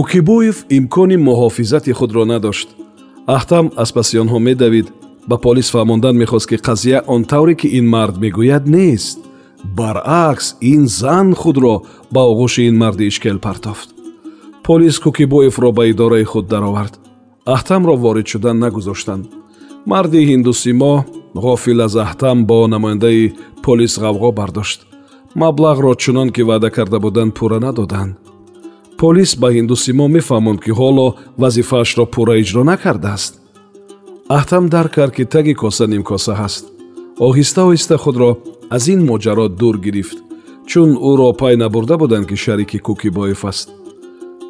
кӯкибоев имкони муҳофизати худро надошт. Аҳтам аз паси онҳо медавид ба полис фаҳмондан мехост ки қазия он тавре ки ин мард мегӯяд нест. Баръакс ин зан худро ба оғӯши ин марди ишкел партофт. Полис кӯкибоевро ба идораи худ даровард. Аҳтамро ворид шудан нагузоштанд. Марди ҳиндусимо ғофил аз аҳтам бо намояндаи полис ғавғо бардошт. Маблағро чунон ки ваъда карда буданд пурра надоданд полис ба ҳиндусимо мефаҳмонд ки ҳоло вазифаашро пурра иҷро накардааст. Аҳтам дарк кард ки таги коса нимкоса ҳаст. Оҳиста оҳиста худро аз ин моҷаро дур гирифт чун ӯро пай набурда буданд ки шарики кӯкибоев аст.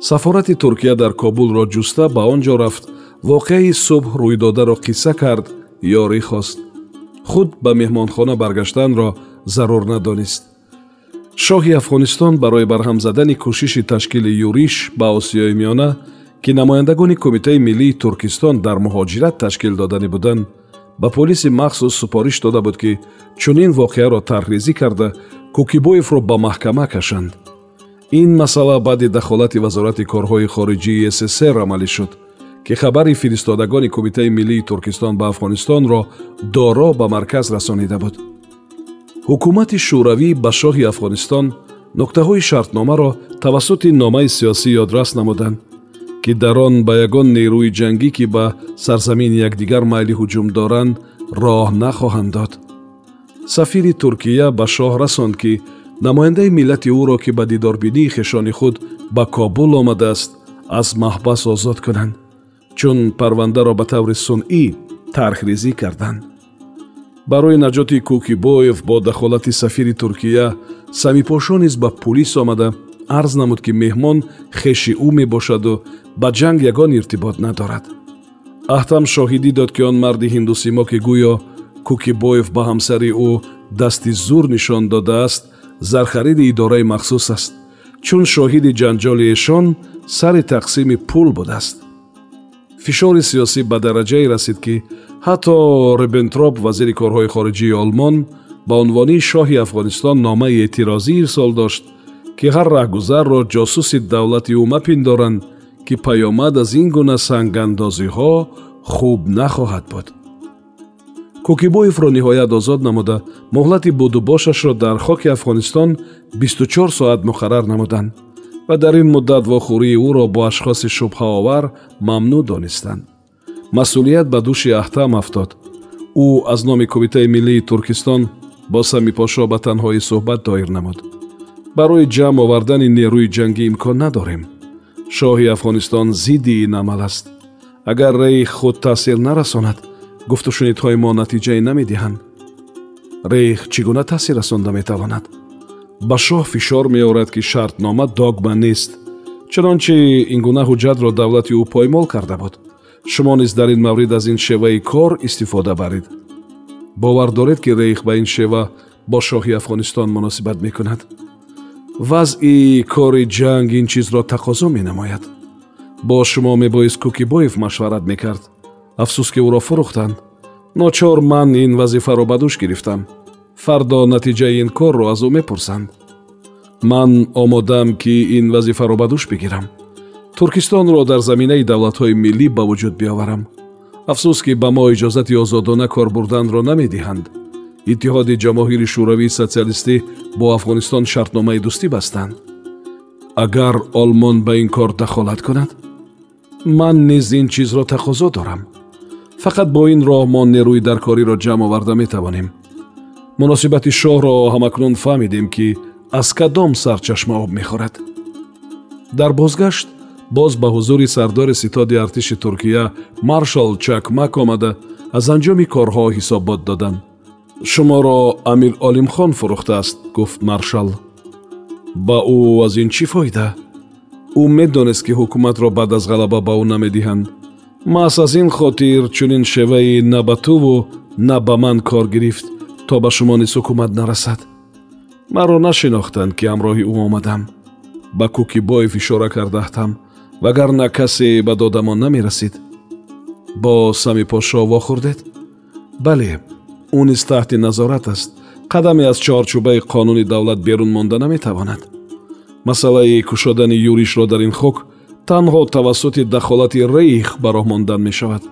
Сафорати туркия дар кобулро ҷуста ба он ҷо рафт воқеаи субҳ рӯйдодаро қисса кард ёрӣ хост. Худ ба меҳмонхона баргаштанро зарур надонист шоҳи афғонистон барои барҳам задани кӯшиши ташкили юриш ба осиёи миёна ки намояндагони кумитаи миллии туркистон дар муҳоҷират ташкил додани буданд ба полиси махсус супориш дода буд ки чунин воқеаро тарҳрезӣ карда кӯкибоевро ба маҳкама кашанд. Ин масъала баъди дахолати вазорати корҳои хориҷии ссср амалӣ шуд ки хабари фиристодагони кумитаи миллии туркистон ба афғонистонро доро ба марказ расонида буд ҳукумати шӯравӣ ба шоҳи афғонистон нуқтаҳои шартномаро тавассути номаи сиёсӣ ёдрас намуданд ки дар он ба ягон нерӯи ҷангӣ ки ба сарзамини якдигар майли ҳуҷум доранд роҳ нахоҳанд дод. Сафири туркия ба шоҳ расонд ки намояндаи миллати ӯро ки ба дидорбинии хешони худ ба кобул омадааст аз маҳбас озод кунанд чун парвандаро ба таври сунъӣ тархрезӣ карданд барои наҷоти кӯкибоев бо дахолати сафири туркия самипошо низ ба пулис омада арз намуд ки меҳмон хеши ӯ мебошаду ба ҷанг ягон иртибот надорад. Аҳтам шоҳидӣ дод ки он марди ҳиндусимо ки гӯё кӯкибоев ба ҳамсари ӯ дасти зур нишон додааст зархариди идораи махсус аст. Чун шоҳиди ҷанҷоли эшон сари тақсими пул будааст фишори сиёсӣ ба дараҷае расид ки ҳатто рибентроп вазири корҳои хориҷии олмон ба унвони шоҳи афғонистон номаи эътирозӣ ирсол дошт ки ҳар раҳгузарро ҷосуси давлати ӯ мапиндоранд ки паёмад аз ин гуна сангандозиҳо хуб нахоҳад буд. Кӯкибоевро ниҳоят озод намуда муҳлати будубошашро дар хоки афғонистон 24 соат муқаррар намуданд ва дар ин муддат вохӯрии ӯро бо ашхоси шубҳаовар мамнӯъ донистанд. Масъулият ба дӯши аҳтам афтод. Ӯ аз номи кумитаи миллии туркистон бо самипошо ба танҳоӣ суҳбат доир намуд. Барои ҷамъ овардани нерӯи ҷангӣ имкон надорем. Шоҳи афғонистон зидди ин амал аст. Агар рейх худ таъсир нарасонад гуфтушунидҳои мо натиҷае намедиҳанд. Рейх чӣ гуна таъсир расонда метавонад ба шоҳ фишор меорад ки шартнома догма нест. Чунончи ин гуна ҳуҷҷатро давлати ӯ поймол карда буд. Шумо низ дар ин маврид аз ин шеваи кор истифода баред. Бовар доред ки рейх ба ин шева бо шоҳи афғонистон муносибат мекунад. Вазъи кори ҷанг ин чизро тақозо менамояд. Бо шумо мебоист кӯкибоев машварат мекард. Афсӯс ки ӯро фурӯхтанд. Ночор ман ин вазифаро ба дӯш гирифтам фардо натиҷаи ин корро аз ӯ мепурсанд ман омодаам ки ин вазифаро ба дӯш бигирам туркистонро дар заминаи давлатҳои миллӣ ба вуҷуд биоварам афсӯс ки ба мо иҷозати озодона кор бурданро намедиҳанд иттиҳоди ҷамоҳири шӯравии социалистӣ бо афғонистон шартномаи дӯстӣ бастанд агар олмон ба ин кор дахолат кунад ман низ ин чизро тақозо дорам фақат бо ин роҳ мо нерӯи даркориро ҷамъ оварда метавонем муносибати шоҳро ҳамакнун фаҳмидем ки аз кадом сарчашма об мехӯрад. Дар бозгашт боз ба ҳузури сардори ситоди артиши туркия маршал чакмак омада аз анҷоми корҳо ҳисобот доданд шуморо амир олимхон фурӯхтааст гуфт маршал. Ба ӯ аз ин чӣ фоида? Ӯ медонест ки ҳукуматро баъд аз ғалаба ба ӯ намедиҳанд. Маҳз аз ин хотир чунин шеваи на ба туву на ба ман кор гирифт то ба шумо низ ҳукумат нарасад? Маро нашинохтанд ки ҳамроҳи ӯ омадам. Ба кӯкибоев ишора кардаҳтам вагарна касе ба додамон намерасид. Бо сами пошо вохӯрдед? Бале ӯ низ таҳти назорат аст. Қадаме аз чорчӯбаи қонуни давлат берун монда наметавонад? Масъалаи кушодани юришро дар ин хок танҳо тавассути дахолати рейх ба роҳ мондан мешавад.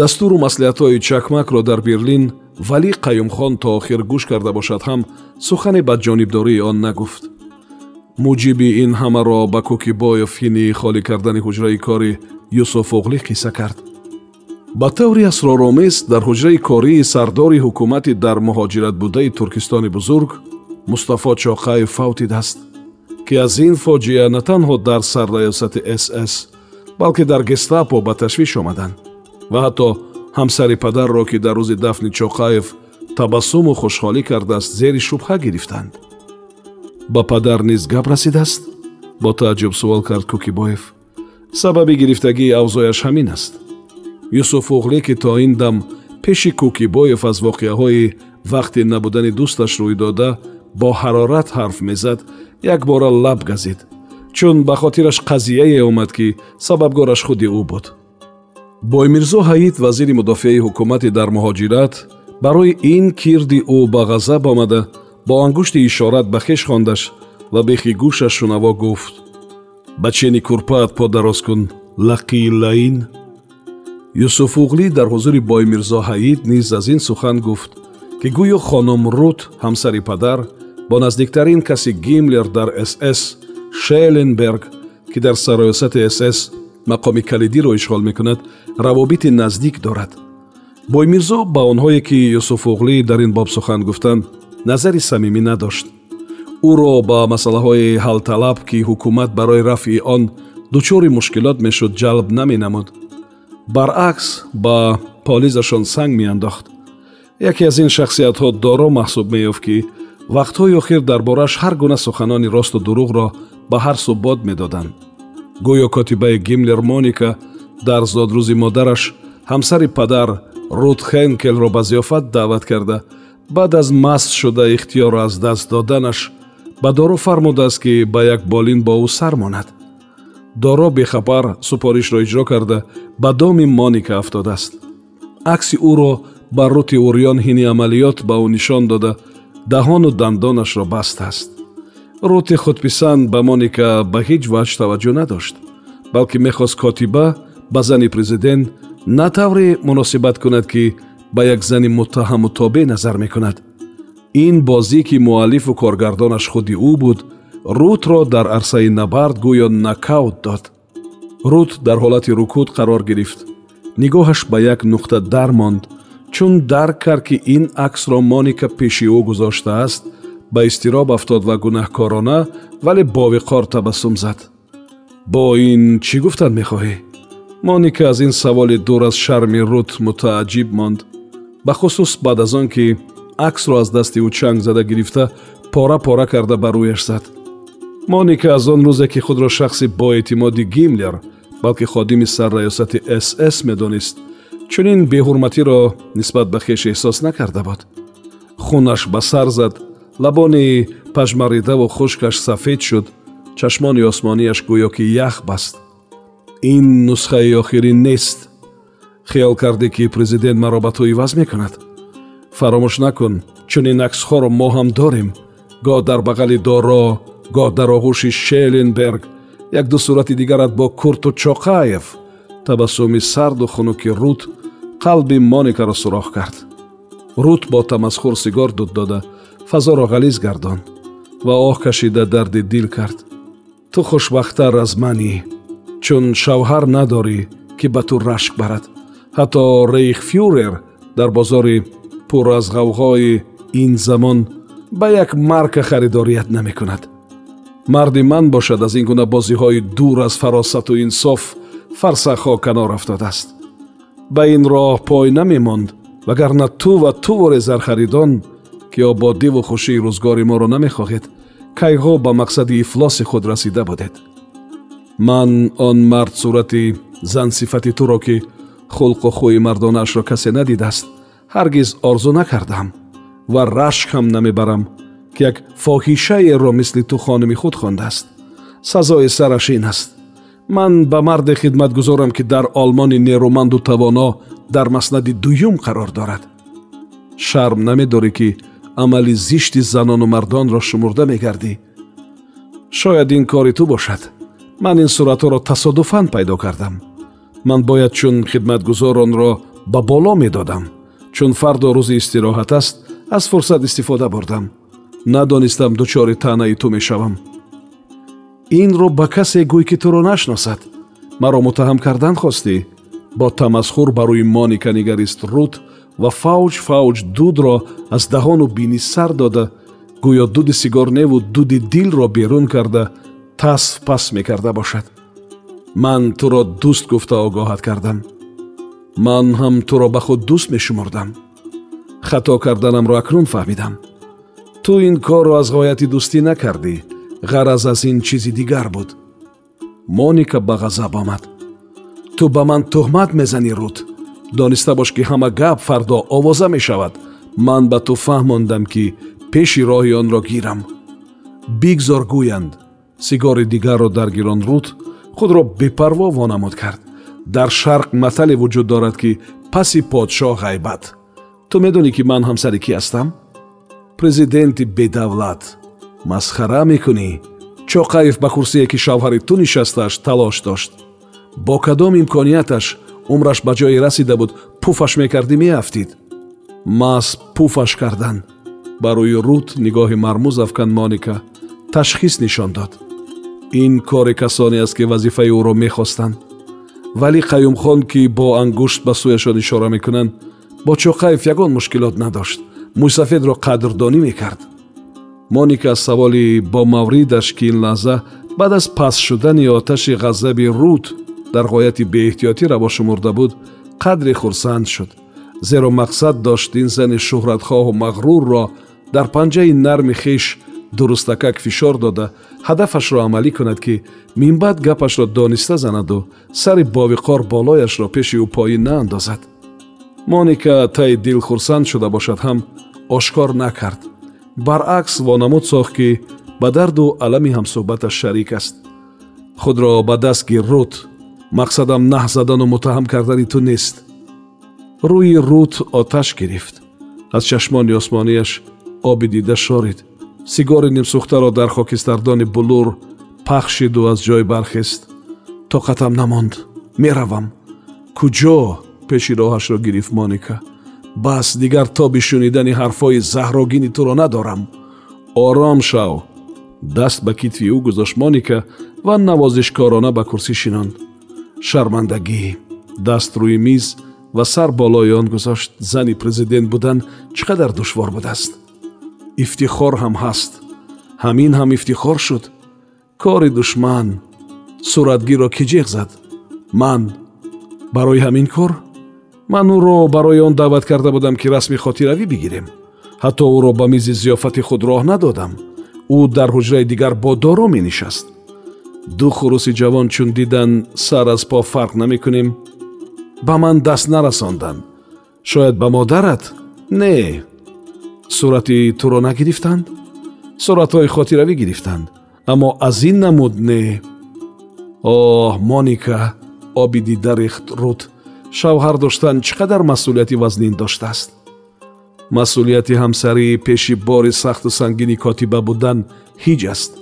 Дастуру маслиҳатҳои чакмакро дар берлин валӣ қаюмхон то охир гӯш карда бошад ҳам сухане бадҷонибдории он нагуфт. Муҷиби ин ҳамаро ба кӯкибоев ҳини холӣ кардани ҳуҷраи кори юсуфоғлӣ қисса кард. Ба таври асроромез дар ҳуҷраи кории сардори ҳукумати дар муҳоҷиратбудаи туркистони бузург мустафо чоқаев фавтидааст ки аз ин фоҷиа на танҳо дар сарраёсати сс балки дар гестапо ба ташвиш омаданд ва ҳатто ҳамсари падарро ки дар рӯзи дафни чоқаев табассуму хушҳолӣ кардааст зери шубҳа гирифтанд. Ба падар низ гап расидааст? Бо тааҷҷуб сувол кард кӯкибоев сабаби гирифтагии авзояш ҳамин аст. Юсуф уғле ки то ин дам пеши кӯкибоев аз воқеаҳои вақти набудани дӯсташ рӯй дода бо ҳарорат ҳарф мезад якбора лаб газид. Чун ба хотираш қазияе омад ки сабабгораш худи ӯ буд боймирзо ҳаид вазири мудофиаи ҳукумати дар муҳоҷират барои ин кирди ӯ ба ғазаб омада бо ангушти ишорат ба хеш хондаш ва бехи гӯшаш шунаво гуфт. Ба чени курпаат по дароз кун лақии лаин юсуфуғлӣ дар ҳузури боймирзо ҳаид низ аз ин сухан гуфт ки гӯё хонум рут ҳамсари падар бо наздиктарин каси гимлер дар сс шеленберг ки дар сароясати сс мақоми калидиро ишғол мекунад равобити наздик дорад. Боймирзо ба онҳое ки юсуфуғлӣ дар ин боб сухан гуфтанд назари самимӣ надошт. Ӯро ба масъалаҳои ҳалталаб ки ҳукумат барои рафъи он дучори мушкилот мешуд ҷалб наменамуд баръакс ба полизашон санг меандохт. Яке аз ин шахсиятҳо доро маҳсуб меёфт ки вақтҳои охир дар бораш ҳар гуна суханони росту дурӯғро ба ҳар су бод медоданд гӯё котибаи гимлер моника дар зодрӯзи модараш ҳамсари падар рут хенкелро ба зиёфат даъват карда. Баъд аз маст шуда ихтиёрро аз даст доданаш ба доро фармудааст ки ба як болин бо ӯ сар монад. Доро бехабар супоришро иҷро карда ба доми моника афтодааст. Акси ӯро ба рути урён ҳини амалиёт ба ӯ нишон дода даҳону дандонашро бастааст рути худписанд ба моника ба ҳеҷ ваҷ таваҷҷӯҳ надошт балки мехост котиба ба зани президент на тавре муносибат кунад ки ба як зани муттаҳаму тобе назар мекунад. Ин бозӣ ки муаллифу коргардонаш худи ӯ буд рутро дар арсаи набард гӯё накаут дод. Рут дар ҳолати рукуд қарор гирифт. Нигоҳаш ба як нуқта дар монд чун дарк кард ки ин аксро моника пеши ӯ гузоштааст ба изтироб афтод ва гунаҳкорона вале бовиқор табассум зад. Бо ин чӣ гуфтан мехоҳӣ? Моника аз ин саволи дур аз шарми рут мутааҷҷиб монд. Бахусус баъд аз он ки аксро аз дасти ӯ чанг зада гирифта пора пора карда ба рӯяш зад. Моника аз он рӯзе ки худро шахси боэътимоди гимлер балки ходими сарраёсати сс медонист. Чунин беҳурматиро нисбат ба хеш эҳсос накарда буд. Хунаш ба сар зад лабони пажмаридаву хушкаш сафед шуд. Чашмони осмонияш гӯё ки ях баст. Ин нусхаи охирин нест. Хиёл кардӣ ки президент маро ба ту иваз мекунад. Фаромӯш накун чунин аксҳоро мо ҳам дорем. Гоҳ дар бағали доро гоҳ дар оғӯши шеленберг якду сурати дигарат бо курту чоқаев табассуми сарду хунуки рут қалби моникаро сурох кард. Рут бо тамасхур сигор дуд дода фазоро ғализ гардон ва оҳ кашида дарди дил кард. Ту хушбахттар аз манӣ чун шавҳар надорӣ ки ба ту рашк барад. Ҳатто рейхфюрер дар бозори пур аз ғавғои ин замон ба як марка харидорият намекунад. Марди ман бошад аз ин гуна бозиҳои дур аз фаросату инсоф фарсахҳо канор афтодааст. Ба ин роҳ пой намемонд вагарна ту ва туворе зархаридон ки ободиву хушии рӯзгори моро намехоҳед кайҳо ба мақсади ифлоси худ расида будед ман он мард сурати зансифати туро ки хулқу хӯи мардонаашро касе надидааст ҳаргиз орзу накардам ва рашк ҳам намебарам ки як фоҳишаеро мисли ту хоними худ хондааст сазои сараш ин аст ман ба марде хидматгузорам ки дар олмони нерӯманду тавоно дар маснади дуюм қарор дорад шарм намедорӣ ки амали зишти занону мардонро шумурда мегардӣ шояд ин кори ту бошад ман ин суратҳоро тасодуфан пайдо кардам ман бояд чун хидматгузор онро ба боло медодам чун фардо рӯзи истироҳат аст аз фурсат истифода бурдам надонистам дучори таънаи ту мешавам инро ба касе гӯй ки туро нашносад маро муттаҳам кардан хостӣ бо тамасхур ба рӯи моника нигарист руд ва фавҷ фавҷ дудро аз даҳону бинӣ сар дода гӯё дуди сигорневу дуди дилро берун карда тасф пас мекарда бошад. Ман туро дӯст гуфта огоҳат кардам. Ман ҳам туро ба худ дӯст мешумурдам хато карданамро акнун фаҳмидам. Ту ин корро аз ғояти дӯстӣ накардӣ ғараз аз ин чизи дигар буд. Моника ба ғазаб омад. Ту ба ман тӯҳмат мезанӣ руд дониста бош ки ҳама гап фардо овоза мешавад. Ман ба ту фаҳмондам ки пеши роҳи онро гирам. Бигзор гӯянд. Сигори дигарро даргирон руд худро бепарво вонамуд кард. Дар шарқ матале вуҷуд дорад ки паси подшоҳ ғайбат. Ту медонӣ ки ман ҳамсари кӣ ҳастам? Президенти бедавлат масхара мекунӣ. Чоқаев ба курсие ки шавҳари ту нишастааш талош дошт. Бо кадом имконияташ умраш ба ҷое расида буд пуфаш мекардӣ меафтид мас пуфаш кардан ба рӯи руд нигоҳи мармӯз афкан моника ташхис нишон дод ин кори касоне аст ки вазифаи ӯро мехостанд вале қаюмхон ки бо ангушт ба сӯяшон ишора мекунанд бо чоқаев ягон мушкилот надошт мӯйсафедро қадрдонӣ мекард моника саволи бо мавридаш ки ин лаҳза баъд аз паст шудани оташи ғазаби руд дар ғояти беэҳтиётӣ раво шумурда буд қадре хурсанд шуд. Зеро мақсад дошт ин зани шӯҳратхоҳу мағрурро дар панҷаи нарми хиш дурустакак фишор дода ҳадафашро амалӣ кунад ки минбаъд гапашро дониста занаду сари бовиқор болояшро пеши ӯ поин наандозад. Моника таи дил хурсанд шуда бошад ҳам ошкор накард. Баръакс вонамуд сохт ки ба дарду алами ҳамсӯҳбаташ шарик аст. Худро ба даст гир руд мақсадам наҳ задану муттаҳам кардани ту нест. Рӯи руд оташ гирифт. Аз чашмони осмонияш оби дида шорид. Сигори нимсӯхтаро дар хокистардони булур пахшиду аз ҷой бархест. Тоқатам намонд. Меравам. Куҷо пеши роҳашро гирифт моника? Бас дигар тоби шунидани ҳарфҳои заҳрогини туро надорам. Ором шав. Даст ба китфи ӯ гузошт моника ва навозишкорона ба курсӣ шинонд шармандагӣ даст рӯи миз ва сар болои он гузошт зани президент будан чӣ қадар душвор будааст ифтихор ҳам ҳаст ҳамин ҳам ифтихор шуд кори душман суратгиро ки ҷеғ зад ман барои ҳамин кор ман ӯро барои он даъват карда будам ки расми хотиравӣ бигирем ҳатто ӯро ба мизи зиёфати худ роҳ надодам ӯ дар ҳуҷраи дигар бо доро менишаст ду хурӯси ҷавон чун дидан сар аз по фарқ намекунем ба ман даст нарасонданд шояд ба модарат? Не. Сурати туро нагирифтанд суратҳои хотиравӣ гирифтанд аммо аз ин намуд не. Оҳ моника оби дида рехт руд шавҳар доштан чӣ қадар масъулияти вазнин доштааст масъулияти ҳамсарӣ пеши бори сахту сангини котиба будан ҳиҷ аст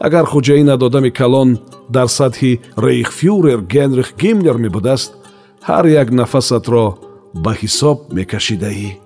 агар хуҷаинат одами калон дар сатҳи рейхфюрер генрих гимлер мебудааст ҳар як нафасатро ба ҳисоб мекашидаӣ